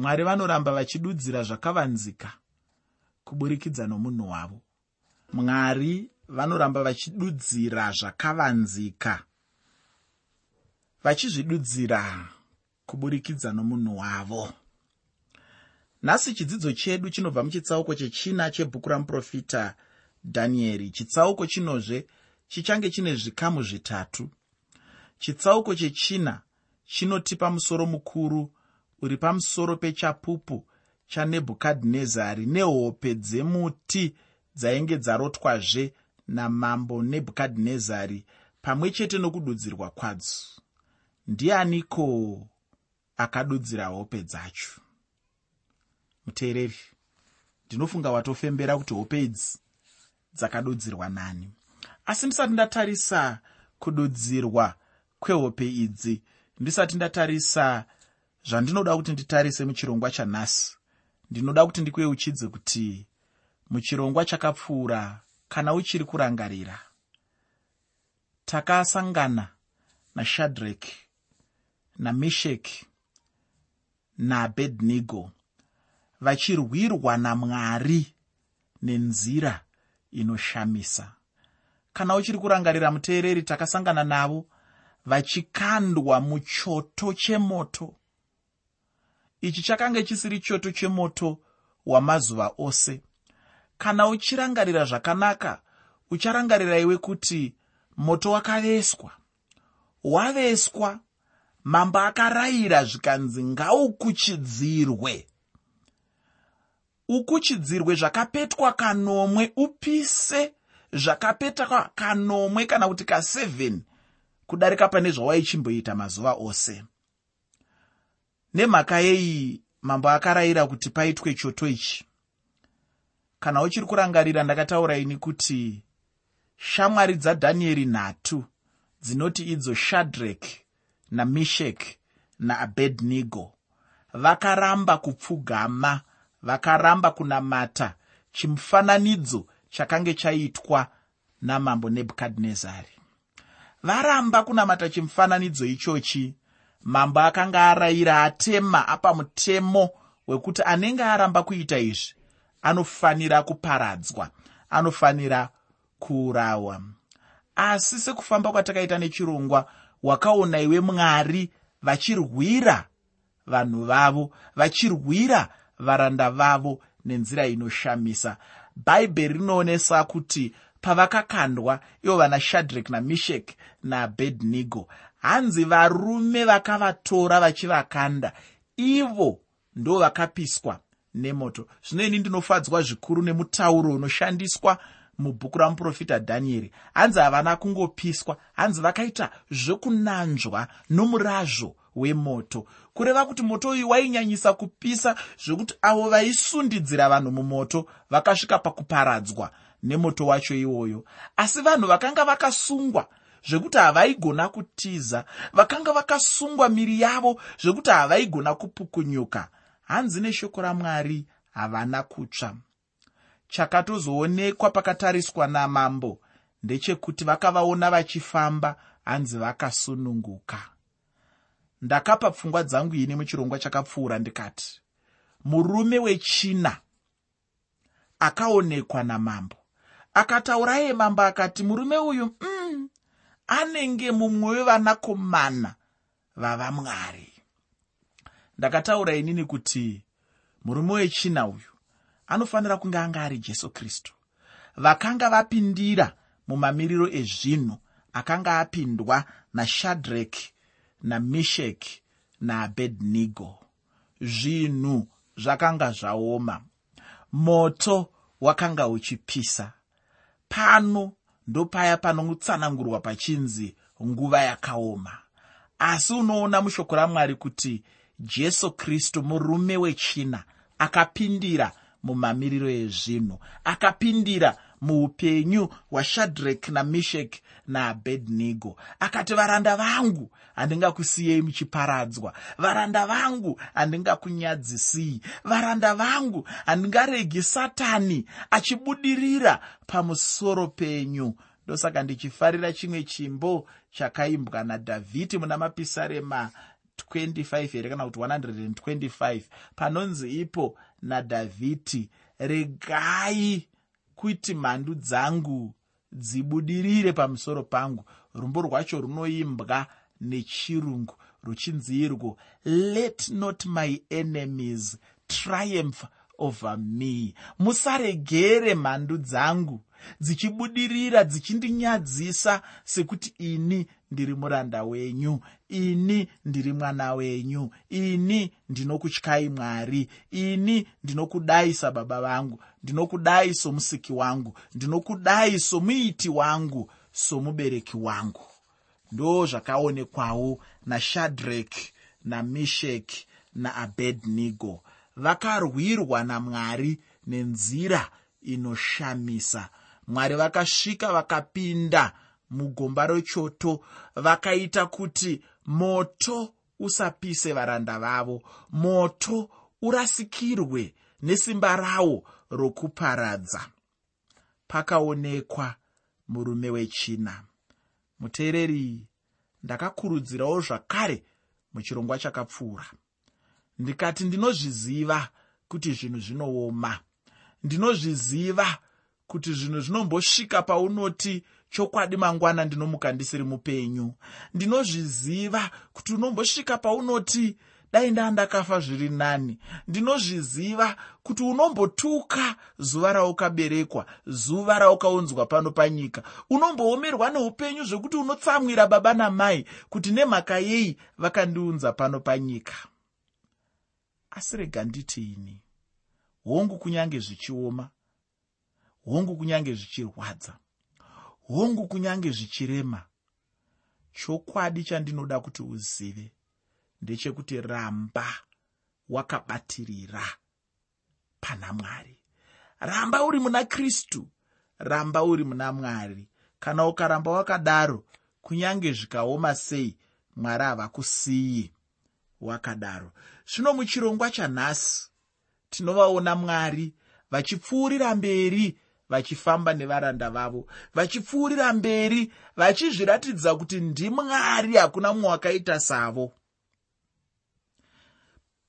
mwari vanoramba vachidudzira zvakavanzika kuburikidza nomunhu wavo. Mwari vanoramba vachidudzira zvakavanzika vachizvidudzira kuburikidza nomunhu wavo. Nhasi chidzidzo chedu chinobva muchitsauko chechina chebhuku ramuprofita dhanieri chitsauko chinozve chichange chine zvikamu zvitatu. Chitsauko chechina chinotipa musoro mukuru uri pamusoro pechapupu chanebhukadhinezari nehope dzemuti dzainge dzarotwazve namambo nebhukadhinezari pamwe chete nokududzirwa kwadzo. Ndianiko akadudzira hope dzacho? Muteereri ndinofunga watofembera kuti hope idzi dzakadudzirwa nani. Asi ndisati ndatarisa kududzirwa kwehope idzi ndisati ndatarisa zvandinoda kuti nditarise muchirongwa chanhasi. Ndinoda kuti ndikuyeuchidze kuti muchirongwa chakapfuura kana uchiri kurangarira. Takasangana nashadhreki namesheki naabednego vachirwirwa namwari nenzira inoshamisa. Kana uchiri kurangarira muteereri takasangana navo vachikandwa muchoto chemoto ichi chakange chisiri choto chemoto wamazuva ose. Kana uchirangarira zvakanaka ucharangarira iwe kuti moto wakaveswa. Waveswa mambo akarayira zvikanzi ngaukuchidzirwe. Ukuchidzirwe zvakapetwa kanomwe upise zvakapetwa kanomwe kana kuti ka7 kudarika pane zvawaichimboita mazuva ose nemhaka yeyi mambo akarayira kuti paitwe choto ichi. Kana uchiri kurangarira ndakataura ini kuti shamwari dzadhanieri nhatu dzinoti idzo shadhrek nameshek naabednego vakaramba kupfugama vakaramba kunamata chimufananidzo chakange chaitwa namambo nebhukadhinezari. Varamba kunamata chimufananidzo ichochi mambo akanga arayira atema apa mutemo wekuti anenge aramba kuita izvi anofanira kuparadzwa anofanira kuurawa. Asi sekufamba kwatakaita nechirongwa wakaona iwe mwari vachirwira vanhu vavo vachirwira varanda vavo nenzira inoshamisa. Bhaibheri rinoonesa kuti pavakakandwa ivo vana shadhrek nameshek naabednego hanzi varume vakavatora vachivakanda. Ivo ndo vakapiswa nemoto. Zvino ini ndinofadzwa zvikuru nemutauro unoshandiswa mubhuku ramuprofita dhanieri. Hanzi havana kungopiswa. Hanzi vakaita zvekunanzva nomurazvo wemoto. Kureva kuti moto uyu wainyanyisa kupisa zvekuti avo vaisundidzira vanhu mumoto vakasvika pakuparadzwa nemoto wacho iwoyo. Asi vanhu vakanga vakasungwa zvekuti havaigona kutiza. Vakanga vakasungwa miri yavo zvekuti havaigona kupukunyuka. Hanzi neshoko ramwari havana kutsva. Chakatozoonekwa pakatariswa namambo. Ndechekuti vakavaona vachifamba hanzi vakasununguka. Ndakapa pfungwa dzangu ini muchirongwa chakapfuura ndikati murume wechina akaonekwa namambo. Akataura iye mambo akati murume uyu mm, anenge mumwe wevanakomana vavamwari ndakataura inini kuti murume wechina uyu anofanira kunge anga ari jesu kristu. Vakanga vapindira mumamiriro ezvinhu akanga apindwa nashadhreki namesheki naabednego. Zvinhu zvakanga zvaoma. Moto wakanga uchipisa. Pano ndopaya panotsanangurwa pachinzi nguva yakaoma. Asi unoona mushoko ramwari kuti jesu kristu murume wechina akapindira mumamiriro ezvinhu akapindira muupenyu hwashadhrek nameshek naabednego. Akati varanda vangu handingakusiyei muchiparadzwa. Varanda vangu handingakunyadzisii. Varanda vangu handingaregi satani achibudirira pamusoro penyu. Ndosaka ndichifarira chimwe chimbo chakaimbwa nadhavhidhi muna mapisarema 25 here kana kuti 125 panonzi ipo nadhavhidhi regai kuti mhandu dzangu dzibudirire pamusoro pangu. Rumbo rwacho runoimbwa nechirungu ruchinzi irwo let not my enemies triumph over me. Musaregere mhandu dzangu dzichibudirira dzichindinyadziisa sekuti ini ndiri muranda wenyu ini ndiri mwana wenyu ini ndinokutyai mwari ini ndinokudai sababa vangu ndinokudai somusiki wangu ndinokudai somuiti wangu somubereki wangu. Ndo zvakaonekwawo nashadhrek namesheki naabednego. Vakarwirwa namwari nenzira inoshamisa. Mwari vakasvika vakapinda mugomba rechoto vakaita kuti moto usapise varanda vavo. Moto urasikirwe nesimba rawo rokuparadza. Pakaonekwa murume wechina. Muteereri ndakakurudzirawo zvakare muchirongwa chakapfuura. Ndikati ndinozviziva kuti zvinhu zvinooma. Ndinozviziva kuti zvinhu zvinombosvika paunoti chokwadi mangwana ndinomuka ndisiri mupenyu ndinozviziva kuti unombosvika paunoti dai ndandakafa zviri nani. Ndinozviziva kuti unombotuka zuva raukaberekwa zuva raukaunzwa pano panyika. Unomboomerwa neupenyu zvekuti unotsamwira baba namai kuti nemhaka yei vakandiunza pano panyika. Asi rega nditiini hongu kunyange zvichioma. Hongu kunyange zvichirwadza. Hongu kunyange zvichirema. Chokwadi chandinoda kuti uzive ndechekuti ramba wakabatirira pana mwari. Ramba uri muna kristu ramba uri muna mwari. Kana ukaramba wakadaro kunyange zvikaoma sei mwari havakusiyi wakadaro. Zvino muchirongwa chanhasi tinovaona mwari vachipfuurira mberi vachifamba nevaranda vavo. Vachipfuurira mberi vachizviratidza kuti ndimwari hakuna mumwe wakaita savo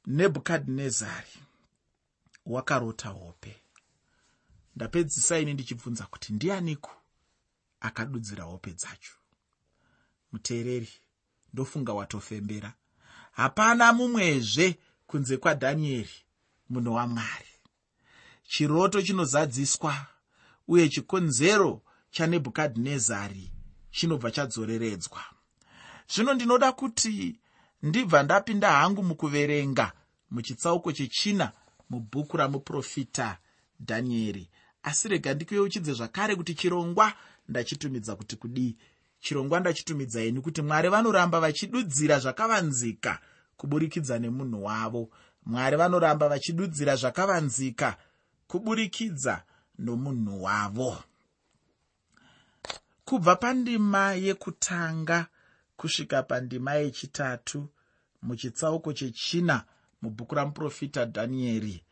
nebhukadhinezari wakarota hope. Ndapedzisa ini ndichibvunza kuti ndianiku akadudzira hope dzacho. Muteereri ndofunga watofembera. Hapana mumwezve kunze kwadhanieri munhu wamwari. Chiroto chinozadziswa uye chikonzero chanebhukadhinezari chinobva chadzoreredzwa. Zvino ndinoda kuti ndibva ndapinda hangu mukuverenga muchitsauko chechina mubhuku ramuprofita dhanieri asi rega ndikuyeuchidze zvakare kuti chirongwa ndachitumidza kuti kudii chirongwa ndachitumidza ini kuti mwari vanoramba vachidudzira zvakavanzika kuburikidza nemunhu wavo. Mwari vanoramba vachidudzira zvakavanzika kuburikidza nomunhu wavo. Kubva pandima yekutanga kusvika pandima yechitatu muchitsauko chechina mubhuku ramuprofita dhanieri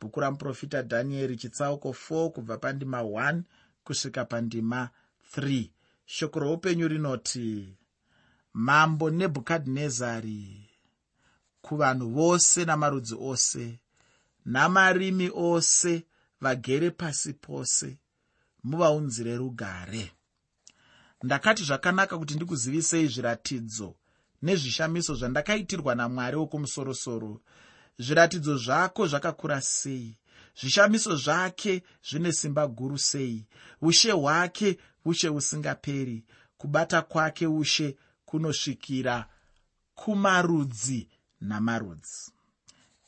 bhuku ramuprofita dhanieri chitsauko 4 kubva pandima 1 kusvika pandima 3 shoko roupenyu rinoti mambo nebhukadhinezari kuvanhu vose namarudzi ose namarimi ose vagere pasi pose muvaunzire rugare ndakati zvakanaka kuti ndikuzivisei zviratidzo nezvishamiso zvandakaitirwa namwari wokumusoro-soro. Zviratidzo zvako zvakakura sei? Zvishamiso zvake zvine simba guru sei? Ushe hwake ushe husingaperi. Kubata kwake ushe kunosvikira kumarudzi namarudzi.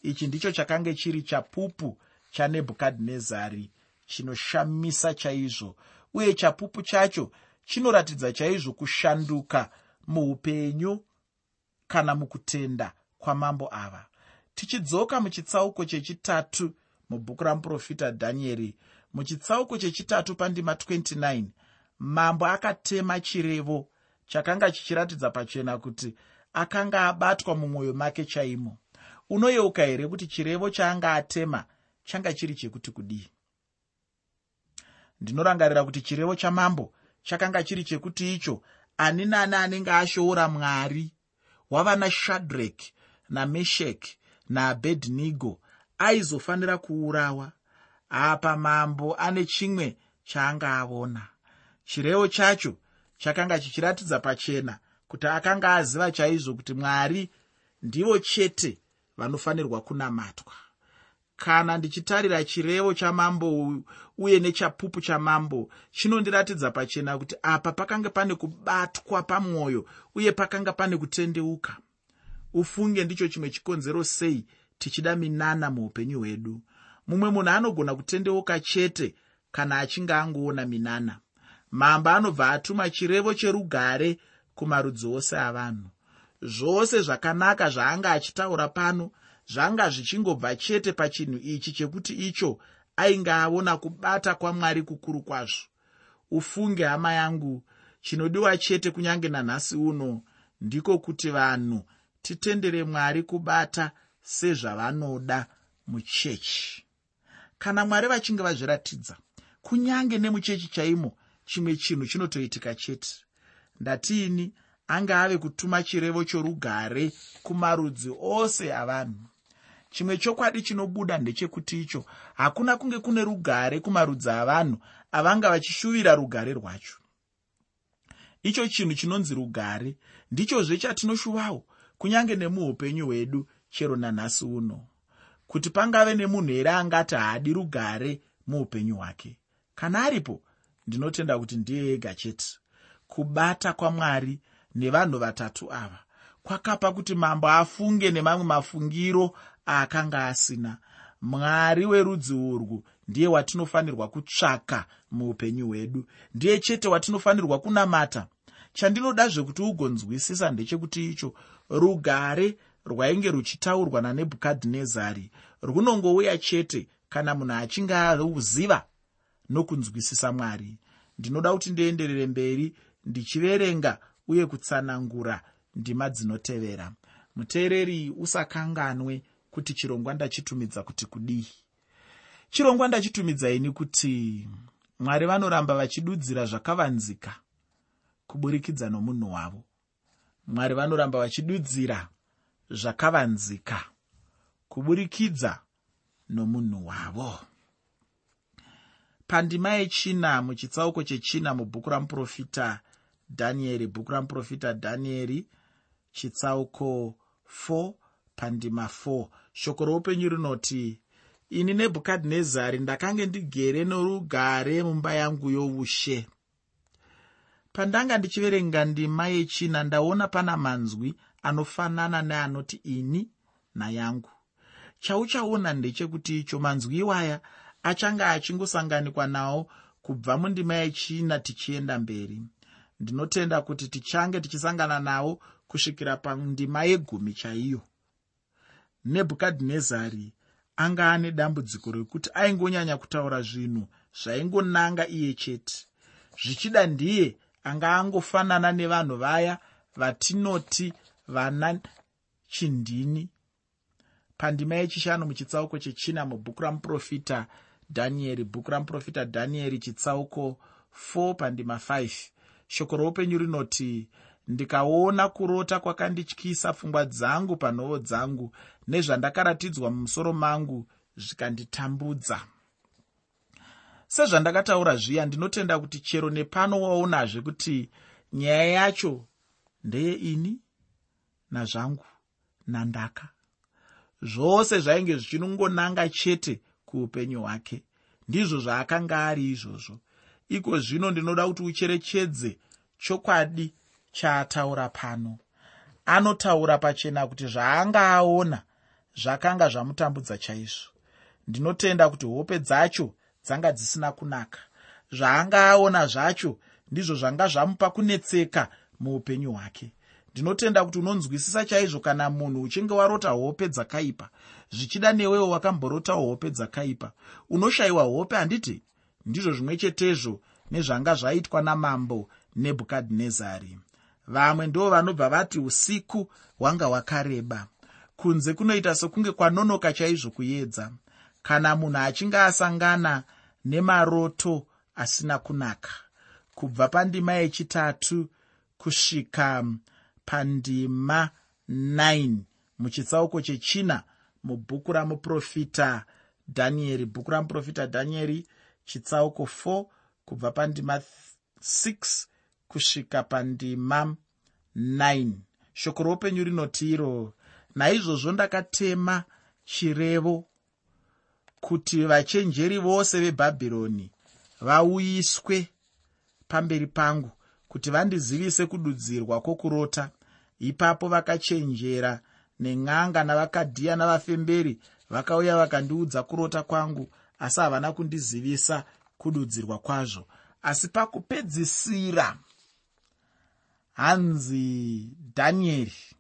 Ichi ndicho chakange chiri chapupu chanebhukadhinezari chinoshamisa chaizvo uye chapupu chacho chinoratidza chaizvo kushanduka muupenyu kana mukutenda kwamambo ava. Tichidzoka muchitsauko chechitatu mubhuku ramuprofita dhanieri. Muchitsauko chechitatu pandima 29 mambo akatema chirevo chakanga chichiratidza pachena kuti akanga abatwa mumwoyo make chaimo. Unoyeuka here kuti chirevo chaanga atema changa chiri chekuti kudii? Ndinorangarira kuti chirevo chamambo chakanga chiri chekuti icho ani nani anenge ashoora mwari? Wava nashadhrek namesheki naabhedhnigo aizofanira kuurawa. Apa mambo ane chimwe chaanga aona. Chirevo chacho chakanga chichiratidza pachena kuti akanga aziva chaizvo kuti mwari ndivo chete vanofanirwa kunamatwa kana ndichitarira chirevo chamambo uye nechapupu chamambo chinondiratidza pachena kuti apa pakanga pane kubatwa pamwoyo uye pakanga pane kutendeuka. Ufunge ndicho chimwe chikonzero sei tichida minana muupenyu hwedu. Mumwe munhu anogona kutendeuka chete kana achinge angoona minana. Mambo anobva atuma chirevo cherugare kumarudzi ose avanhu. Zvose zvakanaka zvaanga achitaura pano zvanga zvichingobva chete pachinhu ichi chekuti icho ainge aona kubata kwamwari kukuru kwazvo. Ufunge hama yangu chinodiwa chete kunyange nanhasi uno ndiko kuti vanhu titendere mwari kubata sezvavanoda muchechi. Kana mwari vachinge vazviratidza kunyange nemuchechi chaimo chimwe chinhu chinotoitika chete. Ndatiini ange ave kutuma chirevo chorugare kumarudzi ose avanhu chimwe chokwadi chinobuda ndechekuti icho hakuna kunge kune rugare kumarudzi avanhu avanga vachishuvira rugare rwacho. Icho chinhu chinonzi rugare ndichozve chatinoshuvawo kunyange nemuupenyu hwedu chero nanhasi uno kuti pangave nemunhu here angati haadi rugare muupenyu hwake. Kana aripo ndinotenda kuti ndiye ega chete. Kubata kwamwari nevanhu vatatu ava kwakapa kuti mambo afunge nemamwe mafungiro aakanga asina. Mwari werudzi urwu ndiye watinofanirwa kutsvaka muupenyu hwedu. Ndiye chete watinofanirwa kunamata. Chandinoda zvekuti ugonzwisisa ndechekuti icho rugare rwainge ruchitaurwa nanebhukadhinezari runongouya chete kana munhu achinge auziva nokunzwisisa mwari. Ndinoda kuti ndienderere mberi ndichiverenga uye kutsanangura ndima dzinotevera. Muteereri usakanganwe kuti chirongwa ndachitumidza kuti kudii? Chirongwa ndachitumidza ini kuti mwari vanoramba vachidudzira zvakavanzika kuburikidza nomunhu wavo. Mwari vanoramba vachidudzira zvakavanzika kuburikidza nomunhu wavo. Pandima yechina muchitsauko chechina mubhuku ramuprofita dhanieri bhuku ramuprofita dhanieri chitsauko 4 pandima 4 shoko roupenyu rinoti ini nebhukadhinezari ndakange ndigere norugare mumba yangu youshe pandanga ndichiverenga ndima yechina ndaona pana manzwi anofanana neanoti ini nayangu. Chauchaona ndechekuti icho manzwi iwaya achanga achingosanganikwa nawo kubva mundima yechina tichienda mberi. Ndinotenda kuti tichange tichisangana nawo kusvikira pandima yegumi chaiyo nebhukadhinezari anga ane dambudziko rekuti aingonyanya kutaura zvinhu zvaingonanga iye chete. Zvichida ndiye anga angofanana nevanhu vaya vatinoti vana chindini. Pandima yechishanu muchitsauko chechina mubhuku ramuprofita dhanieri bhuku ramuprofita dhanieri chitsauko 4 pandima 5 shoko roupenyu rinoti ndikaona kurota kwakandityisa pfungwa dzangu panhoo dzangu nezvandakaratidzwa mumusoro mangu zvikanditambudza. Sezvandakataura zviya ndinotenda kuti chero nepano waonazve kuti nyaya yacho ndeye ini nazvangu nandaka. Zvose zvainge zvichinongonanga chete kuupenyu hwake. Ndizvo zvaakanga ari izvozvo. Iko zvino ndinoda kuti ucherechedze chokwadi chaataura pano. Anotaura pachena kuti zvaanga aona zvakanga zvamutambudza chaizvo. Ndinotenda kuti hope dzacho dzanga dzisina kunaka. Zvaanga aona zvacho ndizvo zvanga zvamupa kunetseka muupenyu hwake. Ndinotenda kuti unonzwisisa chaizvo kana munhu uchinge warota hope dzakaipa zvichida newewo wakamborotawo hope dzakaipa. Unoshayiwa hope handiti? Ndizvo zvimwe chetezvo nezvanga zvaitwa namambo nebhukadhinezari. Vamwe ndo vanobva vati usiku hwanga hwakareba kunze kunoita sokunge kwanonoka chaizvo kuedza. Kana munhu achinge asangana nemaroto asina kunaka kubva pandima yechitatu kusvika pandima 9 muchitsauko chechina mubhuku ramuprofita dhanieri bhuku ramuprofita dhanieri chitsauko 4 kubva pandima 6 kusvika pandima 9 shoko roupenyu rinoti iro naizvozvo ndakatema chirevo kuti vachenjeri vose vebhabhironi vauyiswe pamberi pangu kuti vandizivise kududzirwa kwokurota. Ipapo vakachenjera nen'anga navakadhiya navafemberi vakauya vakandiudza kurota kwangu asi havana kundizivisa kududzirwa kwazvo. Asi pakupedzisira hanzi dhanieri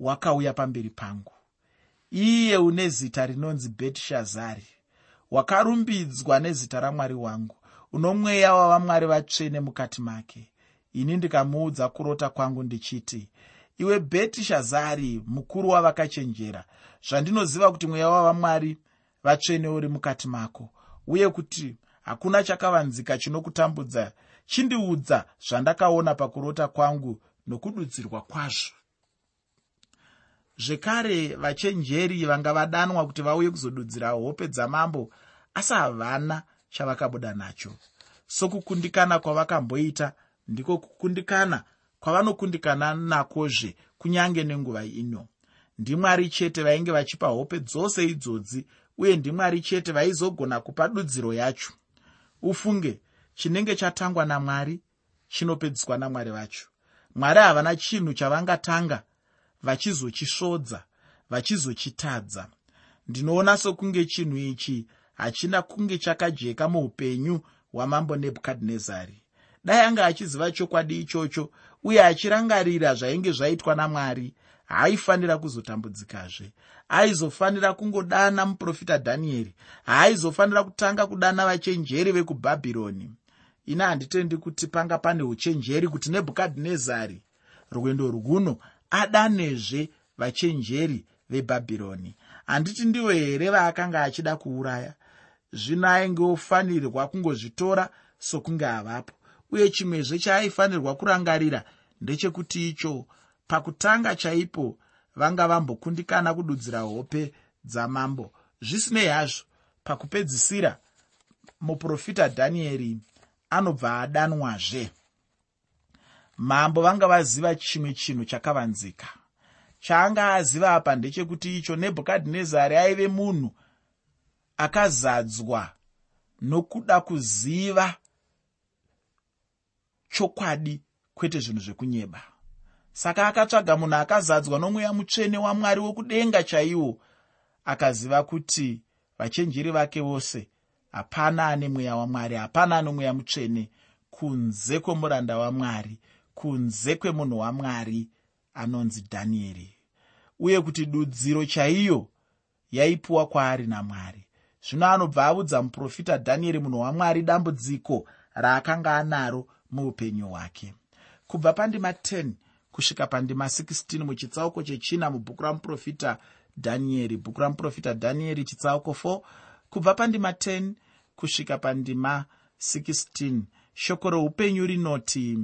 wakauya pamberi pangu. Iye une zita rinonzi betishazari wakarumbidzwa nezita ramwari wangu uno mweya wavamwari vatsvene mukati make. Ini ndikamuudza kurota kwangu ndichiti iwe betishazari mukuru wavakachenjera zvandinoziva kuti mweya wavamwari vatsvene uri mukati mako uye kuti hakuna chakavanzika chinokutambudza chindiudza zvandakaona pakurota kwangu nokududzirwa kwazvo zvekare vachenjeri vanga vadanwa kuti vauye kuzodudzira hope dzamambo asi havana chavakabuda nacho. Sokukundikana kwavakamboita ndiko kukundikana kwavanokundikana nakozve kunyange nenguva ino. Ndimwari chete vainge vachipa hope dzose idzodzi uye ndimwari chete vaizogona kupa dudziro yacho. Ufunge chinenge chatangwa namwari chinopedziswa namwari vacho. Mwari havana chinhu chavangatanga vachizochisvodza vachizochitadza. Ndinoona sokunge chinhu ichi hachina kunge chakajeka muupenyu hwamambo nebhukadhinezari. Dai anga achiziva chokwadi ichocho uye achirangarira zvainge zvaitwa namwari haaifanira kuzotambudzikazve. Aizofanira kungodana muprofita dhanieri haaizofanira kutanga kudana vachenjeri vekubhabhironi. Ina handitendi kuti panga pane uchenjeri kuti nebhukadhinezari rwendo rwuno adanezve vachenjeri vebhabhironi. Handiti ndivo here vaakanga achida kuuraya? Zvino aingeofanirwa kungozvitora sokunge havapo. Uye chimwezve chaaifanirwa kurangarira ndechekuti icho pakutanga chaipo vanga vambokundikana kududzira hope dzamambo. Zvisinei hazvo pakupedzisira muprofita dhanieri anobva adanwazve mambo vanga vaziva chimwe chinhu chakavanzika. Chaanga aziva apa ndechekuti icho nebhukadhinezari aive munhu akazadzwa nokuda kuziva chokwadi kwete zvinhu zvekunyeba. Saka akatsvaga munhu akazadzwa nomweya mutsvene wamwari wokudenga chaiwo akaziva kuti vachenjeri vake vose hapana ane mweya wamwari hapana ano mweya mutsvene kunze kwomuranda wamwari kunze kwemunhu wamwari anonzi dhanieri uye kuti dudziro chaiyo yaipiwa kwaari namwari. Zvino anobva audza muprofita dhanieri munhu wamwari dambudziko raakanga anaro muupenyu hwake. Kubva pandima 10 kusvika pandima 16 muchitsauko chechina mubhuku ramuprofita dhanieri bhuku ramuprofita dhanieri chitsauko 4 kubva pandima 10 kusvika pandima 16 shoko reupenyu rinoti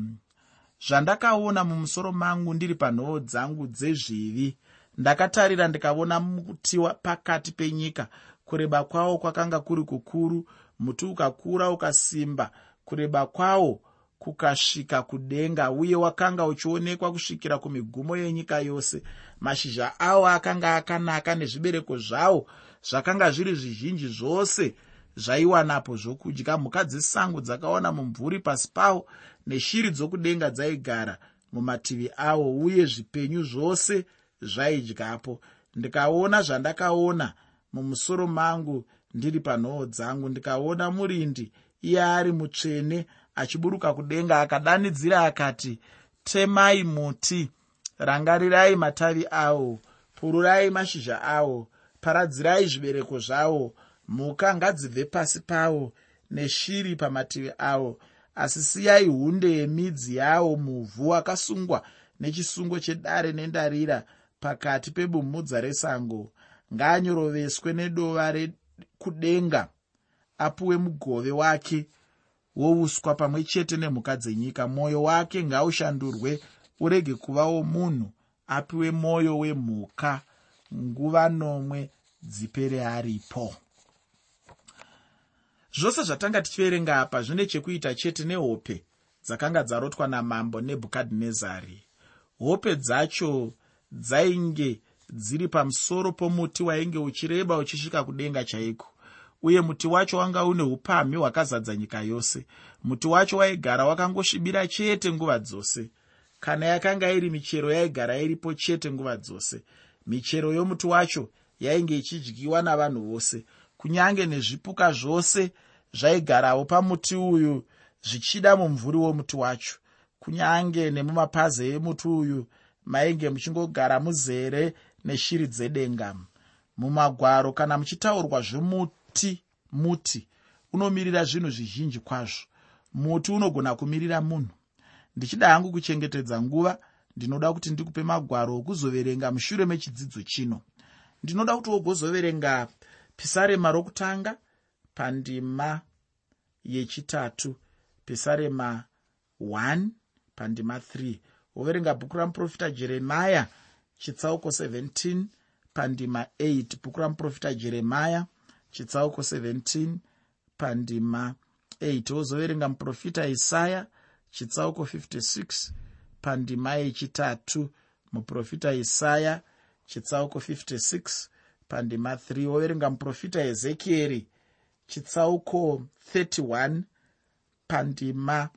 zvandakaona mumusoro mangu ndiri panhoo dzangu dzezvivi. Ndakatarira ndikaona muti pakati penyika. Kureba kwawo kwakanga kuri kukuru muti ukakura ukasimba. Kureba kwawo kukasvika kudenga uye wakanga uchionekwa kusvikira kumigumo yenyika yose. Mashizha awo akanga akanaka nezvibereko zvawo zvakanga zviri zvizhinji zvose zvaiwanapo zvokudya. Mhuka dzesango dzakawana mumvuri pasi pawo neshiri dzokudenga dzaigara mumativi awo uye zvipenyu zvose zvaidyapo. Ndikaona zvandakaona mumusoro mangu ndiri panhoo dzangu. Ndikaona murindi iye ari mutsvene achiburuka kudenga akadanidzira akati temai muti rangarirai matavi awo pururai mashizha awo paradzirai zvibereko zvawo mhuka ngadzibve pasi pawo neshiri pamativi awo. Asi siyai hunde yemidzi yawo muvhu akasungwa nechisungo chedare nendarira pakati pebumhudza resango. Ngaanyoroveswe nedova rekudenga apuwe mugove wake wouswa pamwe chete nemhuka dzenyika. Mwoyo wake ngaushandurwe urege kuva womunhu apiwe mwoyo wemhuka. Nguva nomwe dzipere aripo zvose zvatanga tichiverenga apa zvine chekuita chete nehope dzakanga dzarotwa namambo nebhukadhinezari. Hope dzacho dzainge dziri pamusoro pomuti wainge uchireba uchisvika kudenga chaiko. Uye muti wacho wanga une upamhi hwakazadza nyika yose. Muti wacho waigara wakangosvibira chete nguva dzose. Kana yakanga iri michero yaigara iripo chete nguva dzose michero yomuti wacho yainge ichidyiwa navanhu vose kunyange nezvipuka zvose zvaigarawo pamuti uyu zvichida mumvuri womuti wacho. Kunyange nemumapazi emuti uyu mainge muchingogara muzere neshiri dzedenga. Mumagwaro kana muchitaurwa zvemuti muti unomirira zvinhu zvizhinji kwazvo. Muti unogona kumirira munhu. Ndichida hangu kuchengetedza nguva ndinoda kuti ndikupe magwaro okuzoverenga mushure mechidzidzo chino. Ndinoda kuti wogozoverenga pisarema rokutanga pandima yechitatu pisarema 1 pandima 3 woverenga bhuku ramuprofita jeremaya chitsauko 17 pandima 8 bhuku ramuprofita jeremaya chitsauko 17 pandima 8 wozoverenga muprofita isaya chitsauko 56 pandima yechitatu. Muprofita isaya chitsauko 56 pandima 3 woverenga muprofita ezekieri chitsauko 31 pandima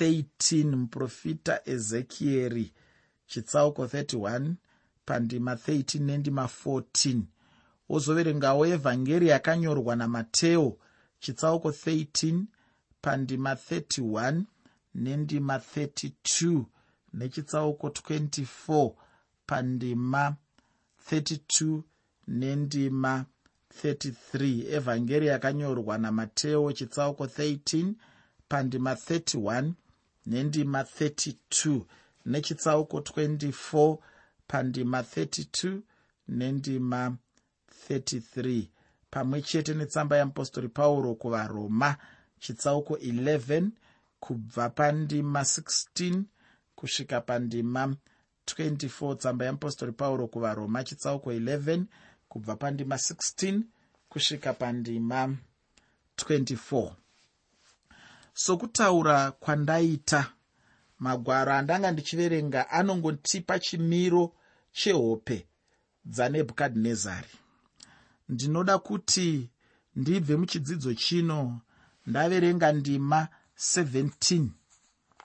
13 muprofita ezekieri. Chitsauko 31 pandima 13 nendima 14 wozoverengawo evhangeri yakanyorwa namateo chitsauko 13 pandima 31 nendima 32 nechitsauko 24 pandima 32 nendima 33 evhangeri yakanyorwa namateo chitsauko 13 pandima 31 nendima 32 nechitsauko 24 pandima 32 nendima 33 pamwe chete netsamba yeapostori pauro kuvaroma chitsauko 11 kubva pandima 16 kusvika pandima 24 tsamba yeapostori pauro kuvaroma chitsauko 11 kubva pandima 16 kusvika pandima 24 sokutaura kwandaita magwaro andanga ndichiverenga anongotipa chimiro chehope dzanebhukadhinezari ndinoda kuti ndibve muchidzidzo chino ndaverenga ndima 17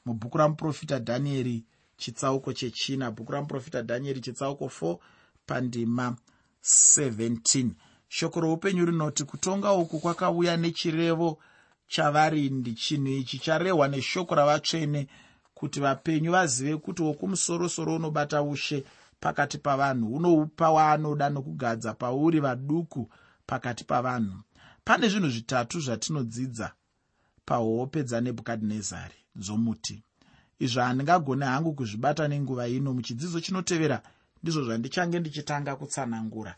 mubhuku ramuprofita dhanieri chitsauko chechina. Bhuku ramuprofita dhanieri chitsauko 4 pandima 17 shoko roupenyu rinoti kutonga uku kwakauya nechirevo chavarindi. Chinhu ichi charehwa neshoko ravatsvene kuti vapenyu vazive kuti wokumusoro-soro unobata ushe pakati pavanhu. Unoupa waanoda nokugadza pauri vaduku pakati pavanhu. Pane zvinhu zvitatu zvatinodzidza pahope dzanebhukadhinezari dzomuti izvo handingagone hangu kuzvibata nenguva ino. Muchidzidzo chinotevera ndizvo zvandichange ndichitanga kutsanangura